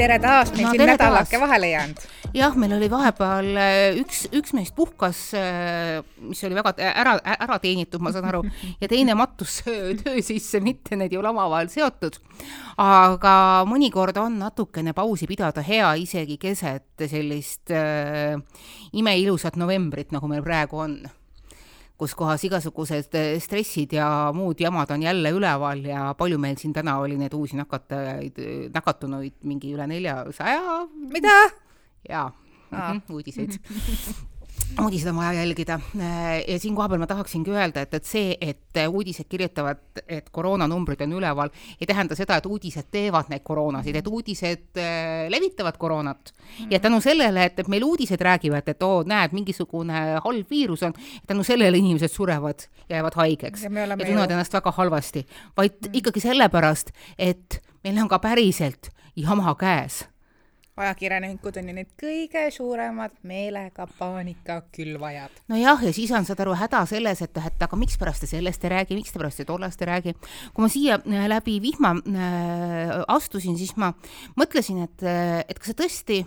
tere taas, meil No siin nädalake taas. vahele jäänud. jah, meil oli vahepeal äh, üks, üks meist puhkas, mis oli väga ära, ära teenitud, ma saan aru, ja teine mattus öö- töö sisse, mitte need ei ole omavahel seotud. aga mõnikord on natukene pausi pidada hea isegi keset sellist äh, imeilusat novembrit, nagu meil praegu on kus kohas igasugused äh, stressid ja muud jamad on jälle üleval ja palju meil siin täna oli neid uusi nakatajaid, nakatunuid mingi üle neljasaja mida? jaa Aa. -hmm, uudiseid uudiseid on vaja jälgida. Ja siin kohapeal ma tahaksingi öelda, et, et see, et uudised kirjutavad, et koroonanumbrid on üleval, ei tähenda seda, et uudised teevad neid koroonasid, et uudised äh, levitavad koroonat. ja tänu sellele, et, et meil uudised räägivad, et oo, näed, mingisugune halb viirus on, tänu sellele inimesed surevad, jäävad haigeks. Ja ja tunnevad ennast väga halvasti, vaid ikkagi sellepärast, et meil on ka päriselt jama käes ajakirjanikud on ju need kõige suuremad meelega paanika külvajad. nojah, ja siis on, saad aru, häda selles, et, et aga mikspärast te sellest ei räägi, miks te pärast tollest ei räägi. kui ma siia äh, läbi vihma äh, astusin, siis ma mõtlesin, et, et kas see tõesti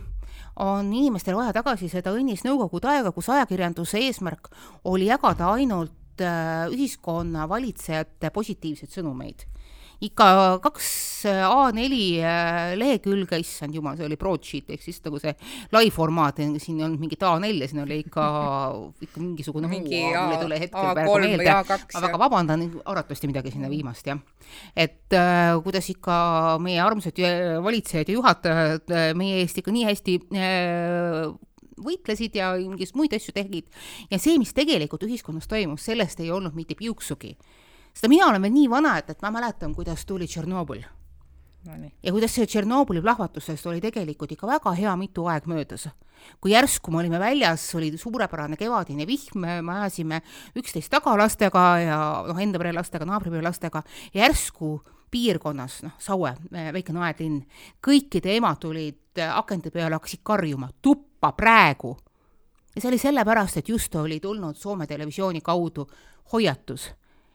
on inimestel vaja tagasi seda õnnist nõukogude aega, kus ajakirjanduse eesmärk oli jagada ainult äh, ühiskonna valitsejate positiivseid sõnumeid ikka kaks äh, A4 äh, lehekülge, issand jumal, see oli broadsheet ehk siis nagu see lai formaat, siin ei olnud mingit A4 ja siin oli ikka, ikka mingisugune Mingi muu, mul ei A- tule hetkel A3 praegu meelde. A2, ma väga vabandan, arvatavasti midagi sinna viimast jah. et äh, kuidas ikka meie armsad ju- valitsejad ja juhatajad äh, meie eest ikka nii hästi äh, võitlesid ja mingisuguseid muid asju tegid ja see, mis tegelikult ühiskonnas toimus, sellest ei olnud mitte piuksugi seda mina olen veel nii vana, et, et ma mäletan, kuidas tuli Tšernobõl Nonii. ja kuidas see Tšernobõli plahvatusest oli tegelikult ikka väga hea mitu aeg möödas. kui järsku me olime väljas, oli suurepärane kevadine vihm, me ajasime üksteist taga lastega ja noh, enda pere lastega, naabri pere lastega, järsku piirkonnas, noh, Saue, väike naedlinn, kõikide emad tulid akende peale, hakkasid karjuma, tuppa praegu. ja see oli sellepärast, et just oli tulnud Soome televisiooni kaudu hoiatus,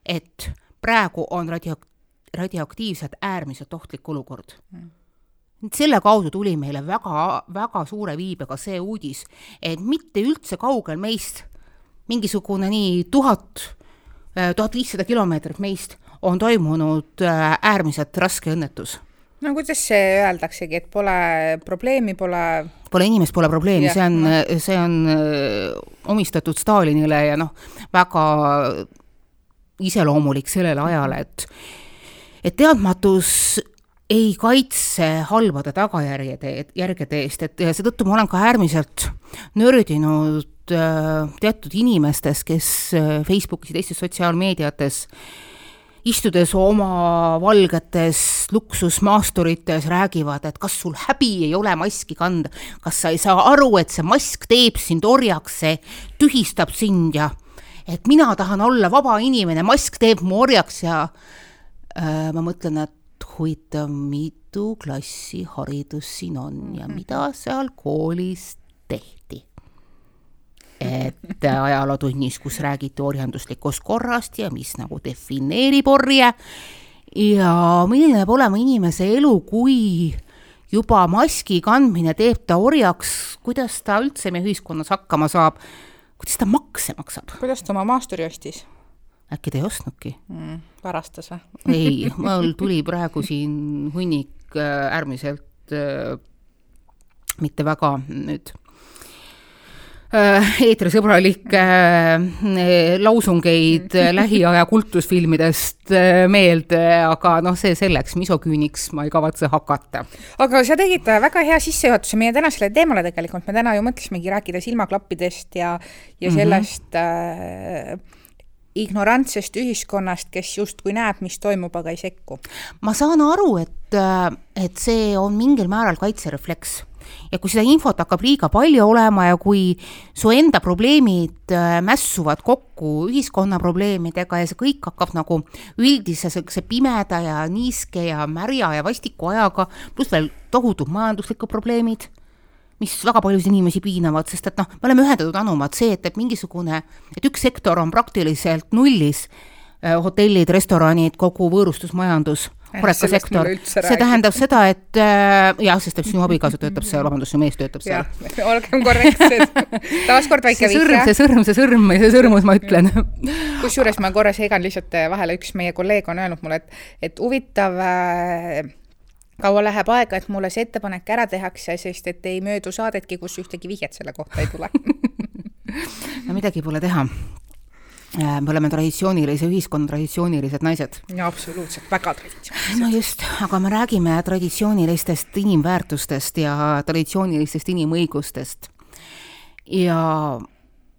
et praegu on radio, radioaktiivselt äärmiselt ohtlik olukord mm selle kaudu tuli meile väga, väga suure viibega see uudis, et mitte üldse kaugel meist, mingisugune nii tuhat, tuhat viissada kilomeetrit meist on toimunud äh, äärmiselt raske õnnetus. no kuidas see öeldaksegi, et pole probleemi, pole Pole inimest, pole probleemi, see on noh. no., see on äh, omistatud Stalinile ja noh, väga iseloomulik sellele ajale, et et teadmatus ei kaitse halbade tagajärjede, järgede eest, et seetõttu ma olen ka äärmiselt nördinud äh, teatud inimestest, kes äh, Facebookis ja teistes sotsiaalmeediates istudes oma valgetes luksusmaasturites räägivad, et kas sul häbi ei ole maski kanda, kas sa ei saa aru, et see mask teeb sind orjaks, see tühistab sind ja et mina tahan olla vaba inimene, mask teeb mu orjaks ja äh, ma mõtlen, et huvitav, mitu klassi haridus siin on ja mida seal koolis tehti. Et ajalootunnis, kus räägiti orjanduslikust korrast ja mis nagu defineerib orje ja milline peab olema inimese elu, kui juba maski kandmine teeb ta orjaks, kuidas ta üldse meie ühiskonnas hakkama saab, kuidas ta makse maksab, kuidas ta oma maasturi ostis äkki ta ei ostnudki? mm,? varastas või? ei, mul tuli praegu siin hunnik äh, äärmiselt äh, mitte väga nüüd eetrisõbralikke äh, lausungeid äh, lähiaja kultusfilmidest äh, meelde, aga noh, see selleks, misoküüniks ma ei kavatse hakata. aga sa tegid väga hea sissejuhatuse meie tänasele teemale tegelikult, me täna ju mõtlesimegi rääkida silmaklappidest ja, ja sellest mm -hmm. äh, ignorantsest ühiskonnast, kes justkui näeb, mis toimub, aga ei sekku. ma saan aru, et, et see on mingil määral kaitserefleks ja kui seda infot hakkab liiga palju olema ja kui su enda probleemid äh, mässuvad kokku ühiskonna probleemidega ja see kõik hakkab nagu üldise sellise pimeda ja niiske ja märja ja vastiku ajaga, pluss veel tohutud majanduslikud probleemid, mis väga paljusid inimesi piinavad, sest et noh, me oleme ühendatud anumad, see, et, et mingisugune, et üks sektor on praktiliselt nullis, äh, hotellid, restoranid, kogu võõrustusmajandus, horekasektor, see tähendab seda, et äh, jah, sest et sinu abikaasa töötab seal, vabandust, su mees töötab seal. olgem korrektsed taaskord väike vihje. see sõrm, see sõrm, see sõrmus, ma ütlen. kusjuures ma korra segan lihtsalt vahele, üks meie kolleeg on öelnud mulle, et, et huvitav äh, kaua läheb aega, et mulle see ettepanek ära tehakse, sest et ei möödu saadetki, kus ühtegi vihjet selle kohta ei tule no midagi pole teha Äh, me oleme traditsioonilise ühiskonna traditsioonilised naised. ja absoluutselt, väga traditsioonilised. no just, aga me räägime traditsioonilistest inimväärtustest ja traditsioonilistest inimõigustest. ja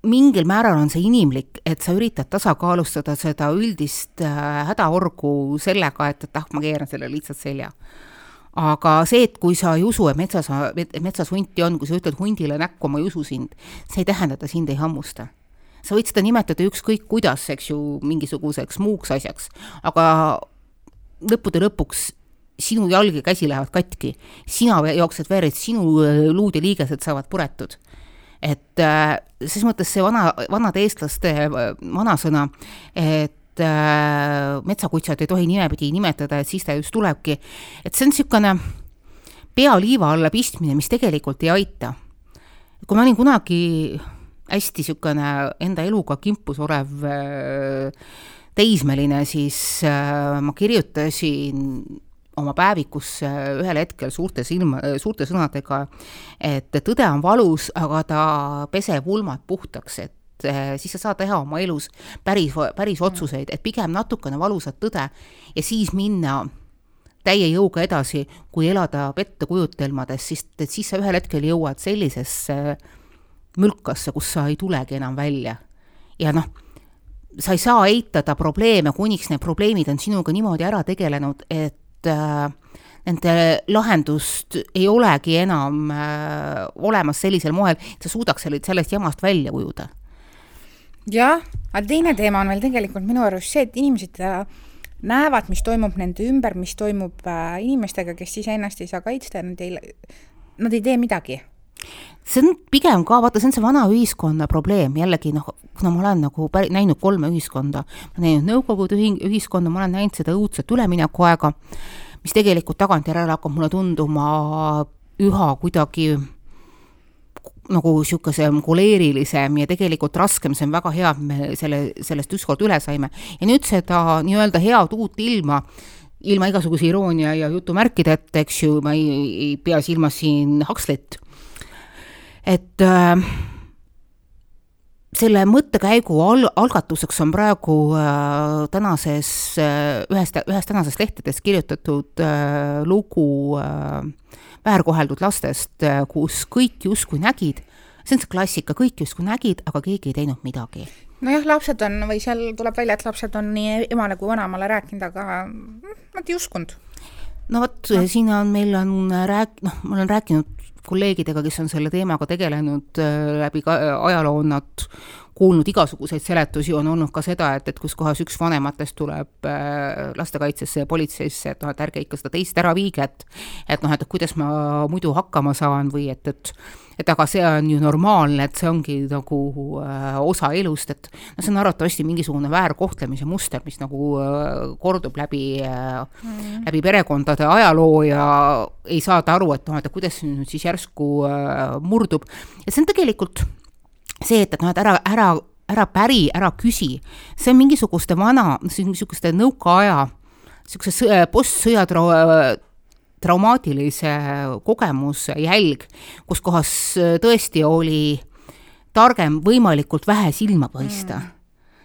mingil määral on see inimlik, et sa üritad tasakaalustada seda üldist äh, hädaorgu sellega, et, et ah, ma keeran selle lihtsalt selja aga see, et kui sa ei usu, et metsas, metsas hunti on, kui sa ütled hundile näkku, ma ei usu sind, see ei tähenda, et ta sind ei hammusta sa võid seda nimetada ükskõik kuidas, eks ju, mingisuguseks muuks asjaks, aga lõppude lõpuks sinu jalg ja käsi lähevad katki, sina jooksed verd, sinu äh, luud ja liigesed saavad puretud. et äh, ses mõttes see vana, vanade eestlaste äh, vanasõna, et metsakutsat ei tohi nimepidi nimetada, et siis ta just tulebki, et see on niisugune pea liiva alla pistmine, mis tegelikult ei aita. kui ma olin kunagi hästi niisugune enda eluga kimpus olev äh, teismeline, siis äh, ma kirjutasin oma päevikusse ühel hetkel suurte silma, suurte sõnadega, et tõde on valus, aga ta peseb ulmad puhtaks, et äh, siis sa saad teha oma elus päris, päris otsuseid, et pigem natukene valusat tõde ja siis minna täie jõuga edasi, kui elada pettekujutelmades, siis, siis sa ühel hetkel jõuad sellisesse äh, mülkasse, kus sa ei tulegi enam välja. ja noh, sa ei saa eitada probleeme, kuniks need probleemid on sinuga niimoodi ära tegelenud, et äh, nende lahendust ei olegi enam äh, olemas sellisel moel, et sa suudaks selle, sellest jamast välja ujuda. jah, aga teine teema on veel tegelikult minu arust see, et inimesed äh, näevad, mis toimub nende ümber, mis toimub äh, inimestega, kes iseennast ei saa kaitsta ja nad ei, nad ei tee midagi see on pigem ka, vaata, see on see vana ühiskonna probleem, jällegi noh, kuna ma olen nagu päri, näinud kolme ühiskonda, näinud Nõukogude ühing, ühiskonda, ma olen näinud seda õudset üleminekuaega, mis tegelikult tagantjärele hakkab mulle tunduma üha kuidagi nagu niisugusem koleerilisem ja tegelikult raskem, see on väga hea, et me selle, sellest ükskord üle saime. ja nüüd seda nii-öelda head uut ilma, ilma igasuguse iroonia ja jutumärkideta, eks ju, ma ei, ei pea silmas siin Huxley't et äh, selle mõttekäigu al-, algatuseks on praegu äh, tänases äh,, ühes, ühes tänases lehtedes kirjutatud äh, lugu äh, väärkoheldud lastest äh,, kus kõik justkui nägid, see on see klassika, kõik justkui nägid, aga keegi ei teinud midagi. nojah, lapsed on, või seal tuleb välja, et lapsed on nii emale kui vanaemale rääkinud, aga nad ei uskunud no vot no., siin on, meil on rääk-, noh, ma olen rääkinud kolleegidega, kes on selle teemaga tegelenud äh, läbi ka äh, ajaloo, on nad kuulnud igasuguseid seletusi, on olnud ka seda, et, et kus kohas üks vanematest tuleb äh, lastekaitsesse ja politseisse, et noh, et ärge ikka seda teist ära viige, et et noh, et kuidas ma muidu hakkama saan või et, et et aga see on ju normaalne, et see ongi nagu äh, osa elust, et no see on arvatavasti mingisugune väärkohtlemise muster, mis nagu äh, kordub läbi äh, mm. läbi perekondade ajaloo ja ei saada aru, et noh, et kuidas see nüüd siis järsku äh, murdub. ja see on tegelikult see, et, et noh, et ära, ära, ära päri, ära küsi, see on mingisuguste vana, niisuguste nõukaaja, niisuguse sõja, postsõja tra-, traumaatilise kogemuse jälg, kus kohas tõesti oli targem võimalikult vähe silma paista. Mm.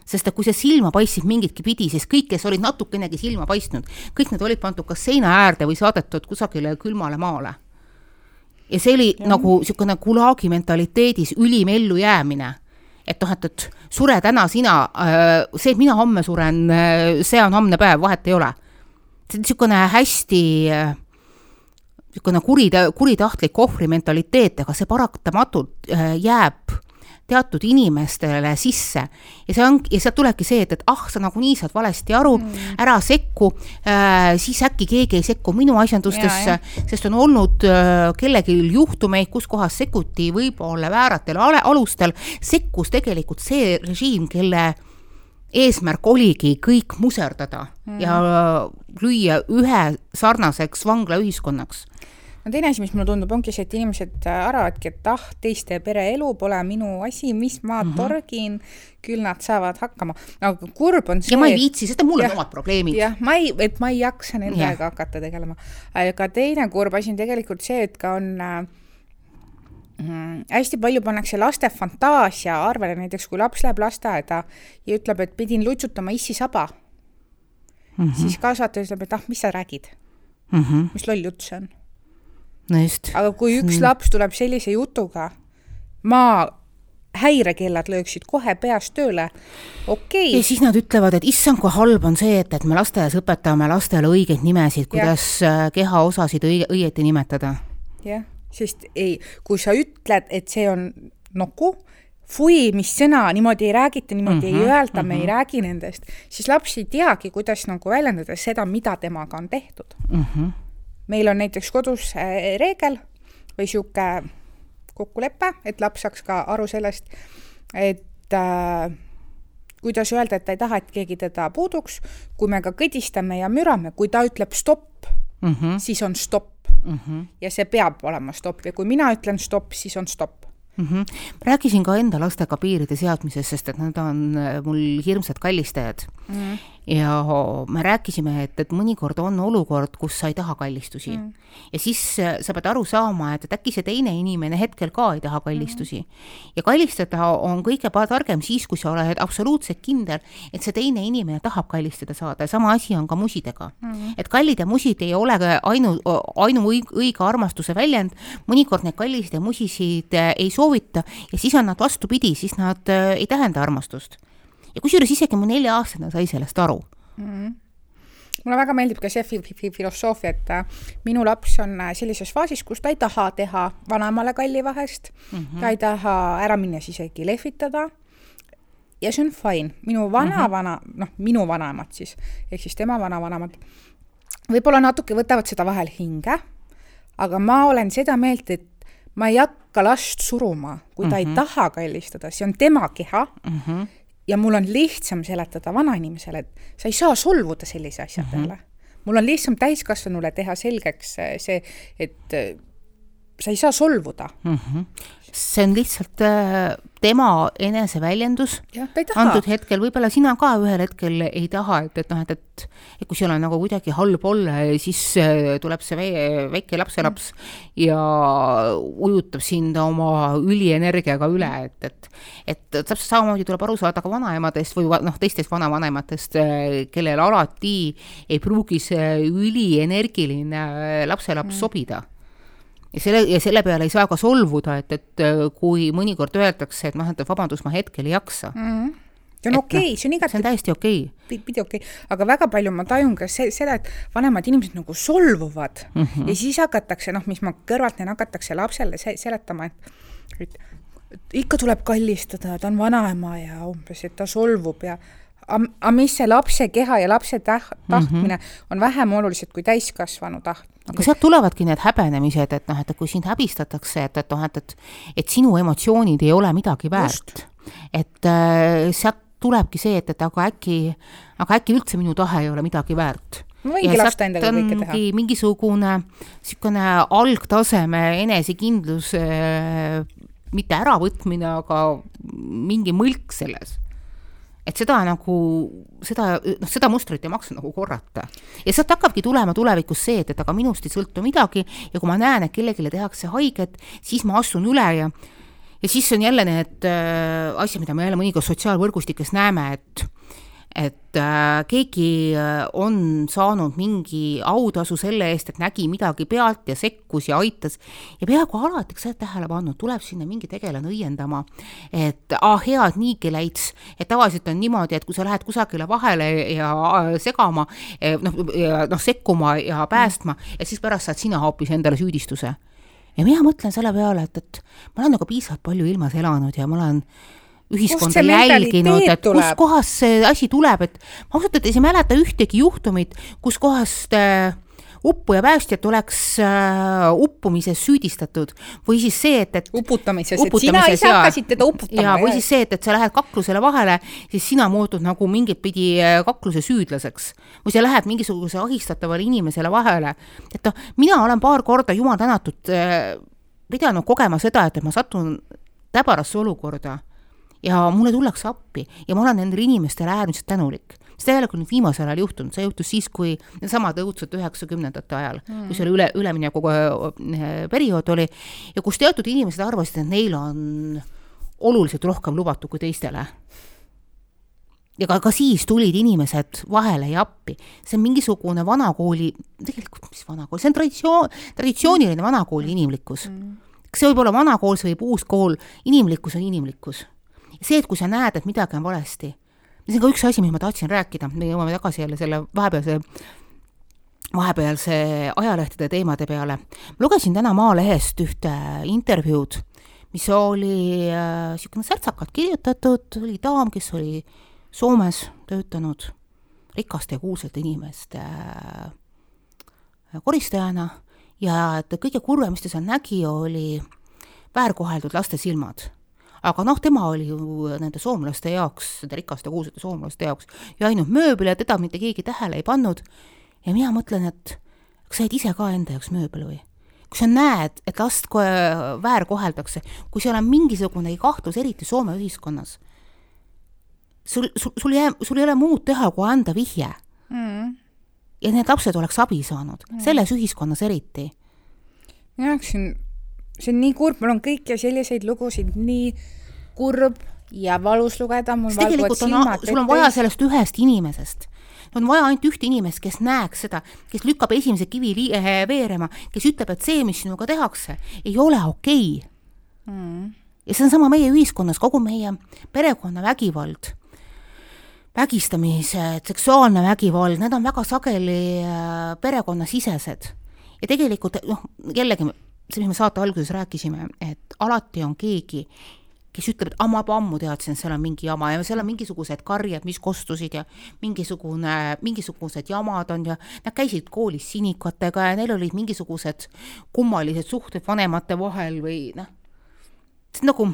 Sest et kui see silma paistis mingitki pidi, siis kõik, kes olid natukenegi silma paistnud, kõik need olid pandud kas seina äärde või saadetud kusagile külmale maale ja see oli ja. nagu niisugune gulaagi mentaliteedis ülim ellujäämine. et noh, et, et sure täna sina, äh, see, et mina homme suren, äh, see on homne päev, vahet ei ole. see on niisugune hästi äh, niisugune kurita-, kuritahtlik ohvrimentaliteet, aga see paratamatult jääb teatud inimestele sisse. ja see on, ja sealt tulebki see, et, et ah, sa nagunii saad valesti aru mm., ära sekku äh,, siis äkki keegi ei sekku minu asjandustesse, sest on olnud äh, kellelgi juhtumeid, kus kohas sekkuti võib-olla vääratel alustel, sekkus tegelikult see režiim, kelle eesmärk oligi kõik muserdada mm. ja lüüa ühe sarnaseks vanglaühiskonnaks no teine asi, mis mulle tundub, ongi see, et inimesed äh, arvavadki, et ah, teiste pereelu pole minu asi, mis ma mm -hmm. torgin, küll nad saavad hakkama. aga kurb on see. ja ma ei viitsi, sest mul on omad probleemid. jah, ma ei, et ma ei jaksa nendega hakata tegelema. aga teine kurb asi on tegelikult see, et ka on äh, mm, hästi palju pannakse laste fantaasia arvele, näiteks kui laps läheb lasteaeda ja ütleb, et pidin lutsutama issi saba mm, -hmm. siis kasvataja ütleb, et ah, mis sa räägid mm, -hmm. mis loll jutt see on no just. aga kui üks mm. laps tuleb sellise jutuga, ma häirekellad lööksid kohe peas tööle, okei okay.. ja siis nad ütlevad, et issand, kui halb on see, et, et me lasteaias õpetame lastele õigeid nimesid, kuidas ja. Äh, kehaosasid õige, õieti nimetada. jah, sest ei, kui sa ütled, et see on nuku, fui, mis sõna, niimoodi ei räägita, niimoodi mm -hmm, ei mhm, öelda mm, -hmm. me ei mhm. räägi nendest, siis laps ei teagi, kuidas nagu väljendada seda, mida temaga on tehtud mm. -hmm meil on näiteks kodus äh, reegel või niisugune kokkulepe, et laps saaks ka aru sellest, et äh, kuidas öelda, et ta ei taha, et keegi teda puuduks, kui me ka kõdistame ja mürame, kui ta ütleb stopp mm, -hmm. siis on stopp mm. -hmm. ja see peab olema stopp ja kui mina ütlen stopp, siis on stopp mm. -hmm. rääkisin ka enda lastega piiride seadmisest, sest et nad on äh, mul hirmsad kallistajad mm. ja me rääkisime, et, et mõnikord on olukord, kus sa ei taha kallistusi. Mm. ja siis äh, sa pead aru saama, et, et äkki see teine inimene hetkel ka ei taha kallistusi. Mm. ja kallistada on kõige targem siis, kui sa oled absoluutselt kindel, et see teine inimene tahab kallistada saada. Ja sama asi on ka musidega. Mm.. et kallid ja musid ei ole ainu, ainuõige armastuse väljend, mõnikord neid kallisid ja musisid äh, ei soovita ja siis on nad vastupidi, siis nad äh, ei tähenda armastust ja kusjuures isegi mu nelja-aastane sai sellest aru mm. -hmm mulle väga meeldib ka see filosoofia, et äh, minu laps on äh, sellises faasis, kus ta ei taha teha vanaemale kalli vahest mm, -hmm. ta ei taha ära minnes isegi lehvitada. ja see on fine, minu vana-vana mm -hmm., noh, minu vanaemad siis, ehk siis tema vanavanemad, võib-olla natuke võtavad seda vahel hinge, aga ma olen seda meelt, et ma ei hakka last suruma, kui ta mm -hmm. ei mhm. taha kallistada, see on tema keha mm. -hmm ja mul on lihtsam seletada vanainimesele, et sa ei saa solvuda sellise asja mm -hmm. peale. mul on lihtsam täiskasvanule teha selgeks see, et äh, sa ei saa solvuda mm. -hmm. see on lihtsalt äh, tema eneseväljendus antud hetkel, võib-olla sina ka ühel hetkel ei taha, et, et noh, et, et et kui sul on nagu kuidagi halb olla, siis äh, tuleb see väike lapselaps ja ujutab sind oma ülienergiaga üle, et, et et täpselt samamoodi tuleb aru saada ka vanaemadest või noh, teistest vanavanematest, äh, kellel alati ei pruugi see ülienergiline lapselaps mm. sobida ja selle, ja selle peale ei saa ka solvuda, et, et äh, kui mõnikord öeldakse, et noh, et vabandust, ma hetkel ei jaksa mm. -hmm see on okei okay, no,, see on igati see on täiesti okei okay.. pidi okei okay., aga väga palju ma tajun ka see, seda, et vanemad inimesed nagu solvuvad mm -hmm. ja siis hakatakse, noh, mis ma kõrvalt näen, hakatakse lapsele se seletama, et et ikka tuleb kallistada, ta on vanaema ja umbes, et ta solvub ja aga mis see lapse keha ja lapse täh-, tahtmine mm -hmm. on vähem olulised kui täiskasvanu taht-. Aga sealt tulevadki need häbenemised, et noh, et kui sind häbistatakse, et, et noh, et, et et sinu emotsioonid ei ole midagi väärt. et äh, sealt tulebki see, et, et aga äkki, aga äkki üldse minu tahe ei ole midagi väärt ma võingi lasta endaga kõike teha. mingisugune niisugune algtaseme enesekindlus äh, mitte äravõtmine, aga mingi mõlk selles et seda nagu, seda, noh, seda mustrit ei maksa nagu korrata. ja sealt hakkabki tulema tulevikus see, et, et aga minust ei sõltu midagi ja kui ma näen, et kellelegi tehakse haiget, siis ma astun üle ja ja siis on jälle need äh, asjad, mida me jälle mõnikord sotsiaalvõrgustikes näeme, et et äh, keegi äh, on saanud mingi autasu selle eest, et nägi midagi pealt ja sekkus ja aitas ja peaaegu alati, kas sa oled tähele pannud, tuleb sinna mingi tegelane õiendama, et ah, hea, et niigi läits, et tavaliselt on niimoodi, et kui sa lähed kusagile vahele ja äh, segama, eh, noh, noh, sekkuma ja päästma ja siis pärast saad sina hoopis endale süüdistuse. ja mina mõtlen selle peale, et, et ma olen nagu piisavalt palju ilmas elanud ja ma olen ühiskonda jälginud, et kuskohast see asi tuleb, et ma ausalt öeldes ei mäleta ühtegi juhtumit, kuskohast äh, uppuja päästjat oleks äh, uppumises süüdistatud või siis see, et, et uputamises, et sina ise hakkasid teda uputama. ja, või siis see, et, et sa lähed kaklusele vahele, siis sina muutud nagu mingit pidi äh, kakluse süüdlaseks. või sa lähed mingisuguse ahistatavale inimesele vahele. et noh, mina olen paar korda, jumal tänatud, äh, pidanud kogema seda, et, et ma satun täbarasse olukorda ja mulle tullakse appi ja ma olen nendele inimestele äärmiselt tänulik ole küll nüüd viimasel ajal juhtunud, see juhtus siis, kui needsamad õudsed üheksakümnendate ajal mm., kui see oli üle, ülemineku äh, periood oli ja kus teatud inimesed arvasid, et neil on oluliselt rohkem lubatud kui teistele. ja ka, ka siis tulid inimesed vahele ja appi. see on mingisugune vanakooli, tegelikult mis vanakool, see on traditsioon, traditsiooniline vanakooli inimlikkus mm. see võib olla vanakool, see võib uus kool, inimlikkus on inimlikkus. See, et kui sa näed, et midagi on valesti see on ka üks asi, mis ma tahtsin rääkida, me jõuame tagasi jälle selle vahepealse vahepealse ajalehtede teemade peale. ma lugesin täna Maalehest ühte intervjuud, mis oli niisugune äh, särtsakalt kirjutatud, oli daam, kes oli Soomes töötanud rikaste ja kuulsate inimeste äh, koristajana. Ja et kõige kurvem, mis ta seal nägi, oli väärkoheldud laste silmad aga noh, tema oli ju nende soomlaste jaoks, nende rikaste kuulsate soomlaste jaoks ju ainult mööbel ja teda mitte keegi tähele ei pannud. ja mina mõtlen, et kas sa oled ise ka enda jaoks mööbel või? kui sa näed, et last väärkoheldakse, kui seal on mingisugune kahtlus, eriti Soome ühiskonnas, sul, sul, sul ei jää, sul ei ole muud teha, kui anda vihje mm.. ja need lapsed oleks abi saanud mm., selles ühiskonnas eriti. mina oleksin see on nii kurb, mul on kõiki selliseid lugusid nii kurb ja valus lugeda, mul valguvad silmad. sul on vaja sellest ühest inimesest on vaja ainult ühte inimest, kes näeks seda, kes lükkab esimese kivi eh, veerema, kes ütleb, et see, mis sinuga tehakse, ei ole okei okay. mm.. ja see on sama meie ühiskonnas, kogu meie perekonnavägivald, vägistamised, seksuaalne vägivald, need on väga sageli äh, perekonnasisesed. ja tegelikult noh, jällegi see, mis me saate alguses rääkisime, et alati on keegi, kes ütleb, et ma juba ammu teadsin, seal on mingi jama ja seal on mingisugused karjed, mis kostusid ja mingisugune, mingisugused jamad on ja nad käisid koolis sinikatega ja neil olid mingisugused kummalised suhted vanemate vahel või noh, nagu,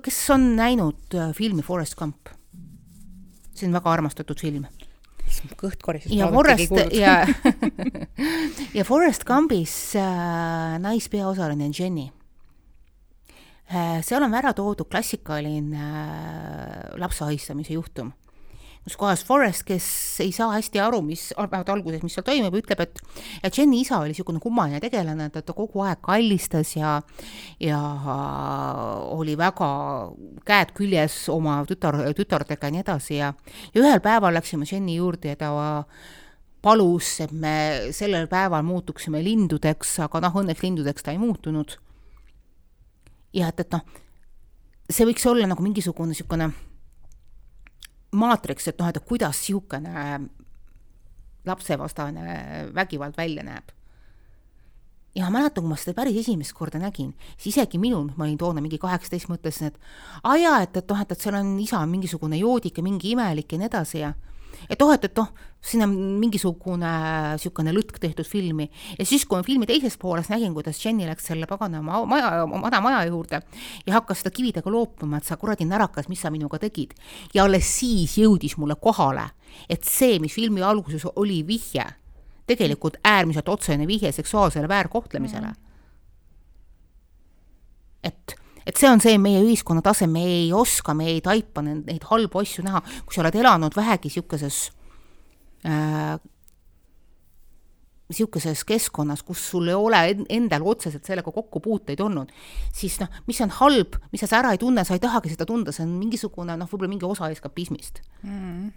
kes on näinud äh, filmi Forest Gump? see on väga armastatud film kõht korises. ja Forest ja ja Forest Gumbis äh, naispeaosaline on Jenny äh,. seal on ära toodud klassikaline äh, lapse ahistamise juhtum kus kohas Forrest, kes ei saa hästi aru, mis, vähemalt alguses, mis seal toimub, ütleb, et et Jenny isa oli niisugune kummaline tegelane, et ta kogu aeg kallistas ja ja oli väga käed küljes oma tütar, tütardega ja nii edasi ja ja ühel päeval läksime Jenny juurde ja ta palus, et me sellel päeval muutuksime lindudeks, aga noh, õnneks lindudeks ta ei muutunud. ja et, et noh, see võiks olla nagu mingisugune niisugune maatriks, et noh, et kuidas niisugune lapsevastane vägivald välja näeb. ja ma mäletan, kui ma seda päris esimest korda nägin, siis isegi minul, ma olin toona mingi kaheksateist, mõtlesin, et aa jaa, et, et noh, et, et seal on isa mingisugune joodik ja mingi imelik ja nii edasi ja et oh, et, et noh, siin on mingisugune niisugune lõtk tehtud filmi. Ja siis, kui ma filmi teises pooles nägin, kuidas Jenny läks selle pagana maja, vana maja juurde ja hakkas seda kividega loopima, et sa kuradi närakas, mis sa minuga tegid. ja alles siis jõudis mulle kohale, et see, mis filmi alguses oli vihje, tegelikult äärmiselt otsene vihje seksuaalsele väärkohtlemisele. Mm.. et et see on see meie ühiskonna tase, me ei oska, me ei taipa neid, neid halbu asju näha, kui sa oled elanud vähegi niisuguses äh, niisuguses keskkonnas, kus sul ei ole endal otseselt sellega kokkupuuteid olnud, siis noh, mis on halb, mis sa ära ei tunne, sa ei tahagi seda tunda, see on mingisugune noh, võib-olla mingi osa eskapismist mm.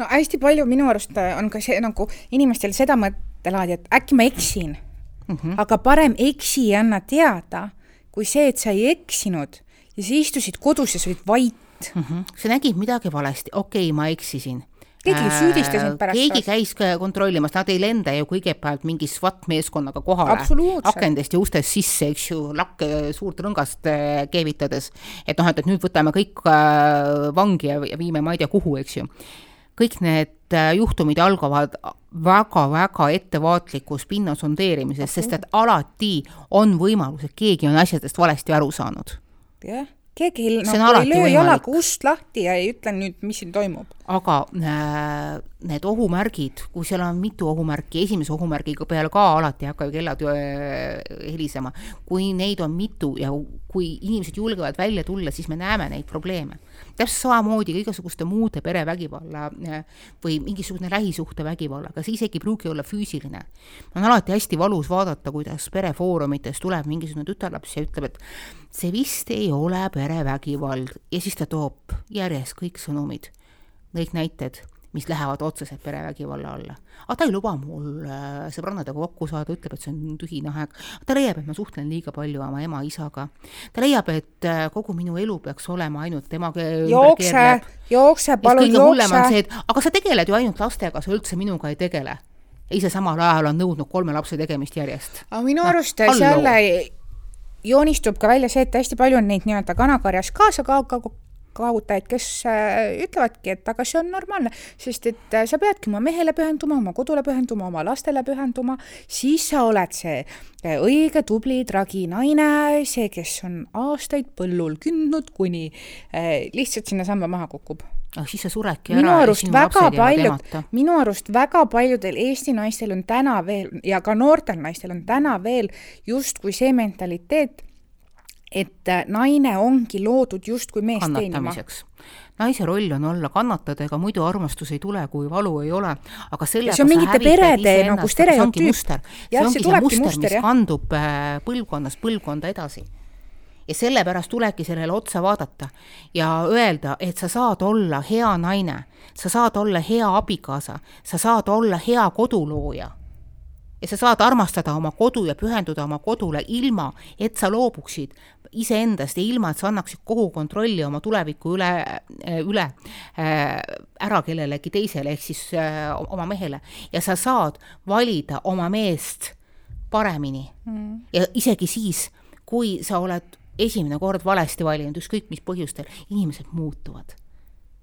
no hästi palju minu arust on ka see nagu inimestel seda mõttelaadi, et äkki ma eksin mm, -hmm. aga parem eksi ja anna teada kui see, et sa ei eksinud ja sa istusid kodus ja sa olid vait mm. -hmm. sa nägid midagi valesti, okei okay,, ma eksisin keegi ei süüdista sind pärast. keegi käis kontrollimas, nad ei lenda ju kõigepealt mingi SWAT meeskonnaga kohale, akendest ja ustest sisse, eks ju, lakke suurt rõngast äh, keevitades. et noh, et, et nüüd võtame kõik äh, vangi ja, ja viime ma ei tea kuhu, eks ju. kõik need äh, juhtumid algavad väga-väga ettevaatlikust pinna sondeerimisest, sest et alati on võimalus, et keegi on asjadest valesti aru saanud. jah, keegi ei, See on nagu, ei löö jalaga ust lahti ja ei ütle nüüd, mis siin toimub. aga äh, need ohumärgid, kui seal on mitu ohumärki, esimese ohumärgiga peale ka alati ei hakka ju kellad äh, helisema, kui neid on mitu ja kui inimesed julgevad välja tulla, siis me näeme neid probleeme. täpselt samamoodi ka igasuguste muude perevägivalla äh, või mingisugune lähisuhtevägivallaga, see isegi ei pruugi olla füüsiline. on alati hästi valus vaadata, kuidas perefoorumites tuleb mingisugune tütarlaps ja ütleb, et see vist ei ole perevägivald ja siis ta toob järjest kõik sõnumid kõik näited, mis lähevad otseselt perevägivalla alla. aga ta ei luba mul äh, sõbrannadega kokku saada, ütleb, et see on tühine aeg. ta leiab, et ma suhtlen liiga palju oma ema-isaga. ta leiab, et äh, kogu minu elu peaks olema ainult temaga jookse, jookse, palun jookse. aga sa tegeled ju ainult lastega, sa üldse minuga ei tegele. ise samal ajal on nõudnud kolme lapse tegemist järjest. aga minu Noh, arust halloo. seal joonistub ka välja see, et hästi palju on neid nii-öelda kanakarjas kaasa ka, ka, kaotajaid, kes äh, ütlevadki, et aga see on normaalne, sest et äh, sa peadki oma mehele pühenduma, oma kodule pühenduma, oma lastele pühenduma, siis sa oled see äh, õige tubli tragi naine, see, kes on aastaid põllul kündnud, kuni lihtsalt sinna samba maha kukub. Aga siis sa suredki ära minu arust väga paljud minu arust väga paljudel Eesti naistel on täna veel ja ka noortel naistel on täna veel justkui see mentaliteet, et äh, naine ongi loodud justkui meest teenima. naise roll on olla kannatada, ega muidu armastus ei tule, kui valu ei ole. aga sellega see on mingite perede nagu aga see ongi stereotüüp. see ongi see muster, muster, mis kandub äh, põlvkonnast põlvkonda edasi. ja sellepärast tulebki sellele otsa vaadata ja öelda, et sa saad olla hea naine, sa saad olla hea abikaasa, sa saad olla hea kodulooja ja sa saad armastada oma kodu ja pühenduda oma kodule ilma, et sa loobuksid iseendast ja ilma, et sa annaksid kogu kontrolli oma tuleviku üle, üle äh, ära kellelegi teisele, ehk siis äh, oma mehele. ja sa saad valida oma meest paremini mm.. ja isegi siis, kui sa oled esimene kord valesti valinud, ükskõik mis põhjustel, inimesed muutuvad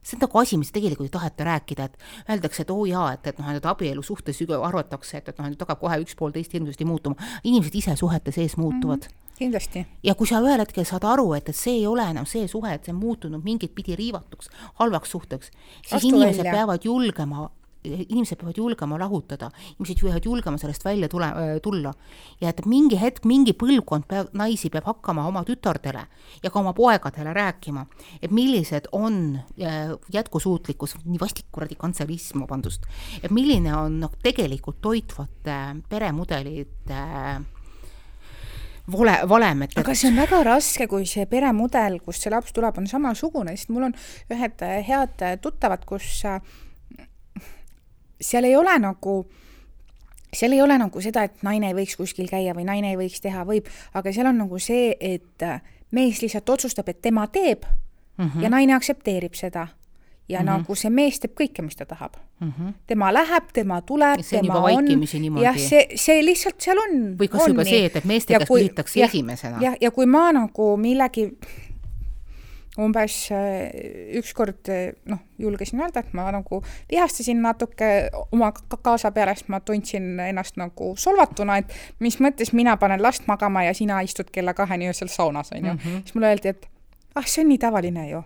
see on nagu asi, mis tegelikult ei taheta rääkida, et öeldakse, et oo jaa, et, et noh, et abielu suhtes arvatakse, et, et noh, et hakkab kohe üks pool teist hirmsasti muutuma. inimesed ise suhete sees muutuvad mm. -hmm kindlasti. ja kui sa ühel hetkel saad aru, et, et see ei ole enam see suhe, et see on muutunud mingit pidi riivatuks, halvaks suhteks, siis Astu inimesed välja. peavad julgema inimesed peavad julgema lahutada, inimesed peavad julgema sellest välja tule, tulla. ja et mingi hetk, mingi põlvkond peab, naisi peab hakkama oma tütardele ja ka oma poegadele rääkima, et millised on äh, jätkusuutlikkus, nii vastik kuradi kantserism, vabandust, et milline on noh, tegelikult toitvate peremudelite äh, vale, valem, et, aga see on väga raske, kui see peremudel, kust see laps tuleb, on samasugune, sest mul on ühed äh, head äh, tuttavad, kus äh, seal ei ole nagu seal ei ole nagu seda, et naine ei võiks kuskil käia või naine ei võiks teha, võib, aga seal on nagu see, et mees lihtsalt otsustab, et tema teeb mm -hmm. ja naine aktsepteerib seda. Ja mm -hmm. nagu see mees teeb kõike, mis ta tahab mm. -hmm. tema läheb, tema tuleb, on tema niimoodi. jah, see, see lihtsalt seal on. Või kas juba see, et- et meeste käest küsitakse esimesena. jah, ja kui ma nagu millegi umbes äh, ükskord äh, noh, julgesin öelda, et ma nagu vihastasin natuke oma ka- kaasa peale, sest ma tundsin ennast nagu solvatuna, et mis mõttes mina panen last magama ja sina istud kella kaheni öösel saunas, onju. siis mulle öeldi, et ah, see on nii tavaline ju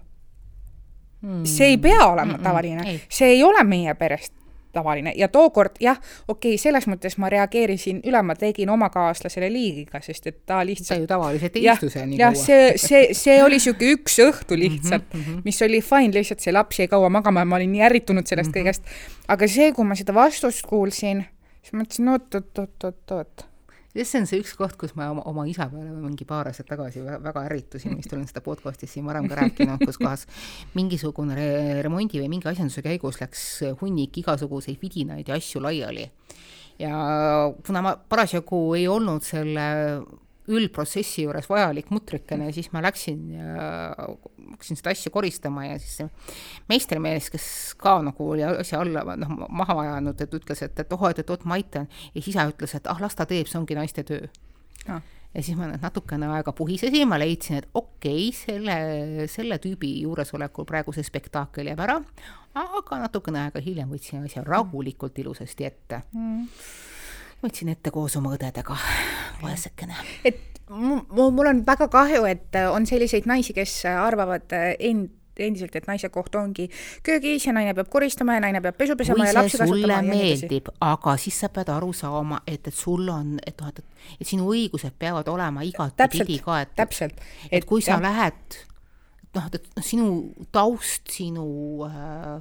mm.. see ei pea olema tavaline ei., see ei ole meie perest tavaline ja tookord jah, okei okay,, selles mõttes ma reageerisin üle, ma tegin oma kaaslasele liigiga, sest et ta sa lihtsalt ju tavaliselt ei istu seal nii jah, kaua. see, see, see oli niisugune üks õhtu lihtsalt mm, -hmm. mis oli fine, lihtsalt see laps jäi kaua magama ja ma olin nii ärritunud sellest mm -hmm. kõigest. aga see, kui ma seda vastust kuulsin, siis ma mõtlesin, oot, ja see on see üks koht, kus ma oma, oma isa peale mingi paar aastat tagasi vä- väga ärritusin, vist olen seda podcast'is siin varem ka rääkinud, kus kohas mingisugune re remondi või mingi asjanduse käigus läks hunnik igasuguseid vidinaid ja asju laiali. ja kuna ma parasjagu ei olnud selle üldprotsessi juures vajalik mutrikene, siis ma läksin ja hakkasin seda asja koristama ja siis see meistrimees, kes ka nagu oli asja alla noh, maha ajanud, et ütles, et, et oh, et, et oot, ma aitan. ja siis isa ütles, et ah, las ta teeb, see ongi naiste töö Ah. ja siis ma natukene aega puhisesin, ma leidsin, et okei okay,, selle, selle tüübi juuresolekul praegu see spekaakel jääb ära, aga natukene aega hiljem võtsin asja rahulikult ilusasti ette mm. võtsin ette koos oma õdedega, vaesekene. et mul on väga kahju, et on selliseid naisi, kes arvavad end endiselt, et naise koht ongi köögis ja naine peab koristama ja naine peab pesu pesema ja lapsi kasvatama. meeldib, aga siis sa pead aru saama, et, et sul on, et noh, et, et sinu õigused peavad olema igatepidi kaetud. täpselt. et, et kui sa jah. lähed, noh, et sinu taust, sinu äh,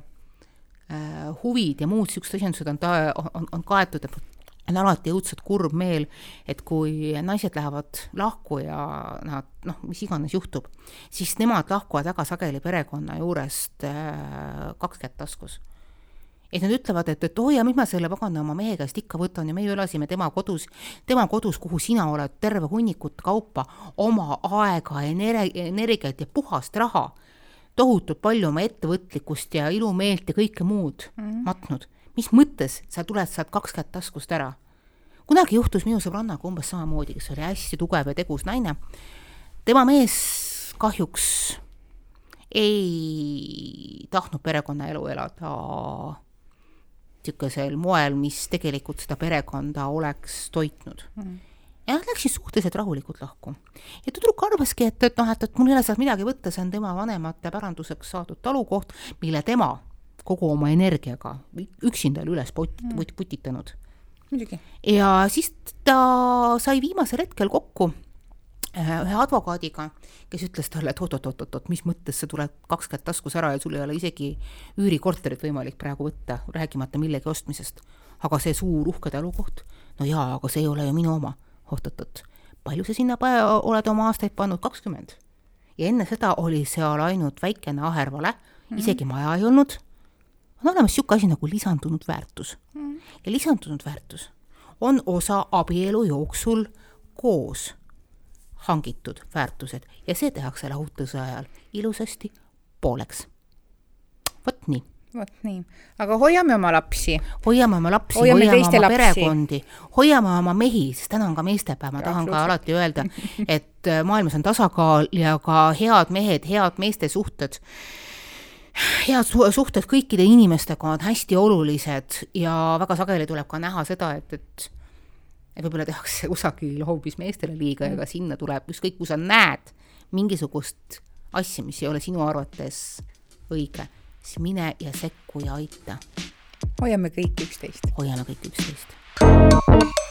äh, huvid ja muud niisugused asjandused on ta-, on, on kaetud, et on alati õudselt kurb meel, et kui naised lähevad lahku ja nad noh, mis iganes juhtub, siis nemad lahkuvad väga sageli perekonna juurest äh, kaks kätt taskus. et nad ütlevad, et, et oi ja mis ma selle pagana oma mehe käest ikka võtan ja me ju elasime tema kodus, tema kodus, kuhu sina oled terve hunnikut kaupa, oma aega, energiat ja puhast raha, tohutult palju oma ettevõtlikkust ja ilumeelt ja kõike muud mm matnud mis mõttes sa tuled sealt kaks kätt taskust ära? kunagi juhtus minu sõbrannaga umbes samamoodi, kes oli hästi tugev ja tegus naine. tema mees kahjuks ei tahtnud perekonnaelu elada niisugusel moel, mis tegelikult seda perekonda oleks toitnud mm. ja nad läksid suhteliselt rahulikult lahku. ja tüdruk arvaski, et, et noh, et, et mul ei ole sealt midagi võtta, see on tema vanemate päranduseks saadud talukoht, mille tema kogu oma energiaga üksinda oli üles put-, mm. put-, putitanud. ja siis ta sai viimasel hetkel kokku äh, ühe advokaadiga, kes ütles talle, et oot-oot-oot-oot, mis mõttes sa tuled kaks kätt taskus ära ja sul ei ole isegi üürikorterit võimalik praegu võtta, rääkimata millegi ostmisest. aga see suur uhke talukoht, no jaa, aga see ei ole ju minu oma. oot-oot-oot, palju sa sinna oled oma aastaid pannud, kakskümmend? ja enne seda oli seal ainult väikene ahervale mm., isegi maja ei olnud on olemas niisugune asi nagu lisandunud väärtus. Mm.. ja lisandunud väärtus on osa abielu jooksul koos hangitud väärtused. Ja see tehakse lahutuse ajal ilusasti pooleks. vot nii. Vot nii, aga hoiame oma lapsi. hoiame oma lapsi, hoiame, hoiame oma lapsi. perekondi, hoiame oma mehi, sest täna on ka meestepäev, ma tahan ka alati öelda, et äh, maailmas on tasakaal ja ka head mehed, head meeste suhted head suhted kõikide inimestega on hästi olulised ja väga sageli tuleb ka näha seda, et, et et võib-olla tehakse kusagil hoopis meestele liiga ja ka sinna tuleb, ükskõik kui sa näed mingisugust asja, mis ei ole sinu arvates õige, siis mine ja sekku ja aita. hoiame kõik üksteist. hoiame kõik üksteist.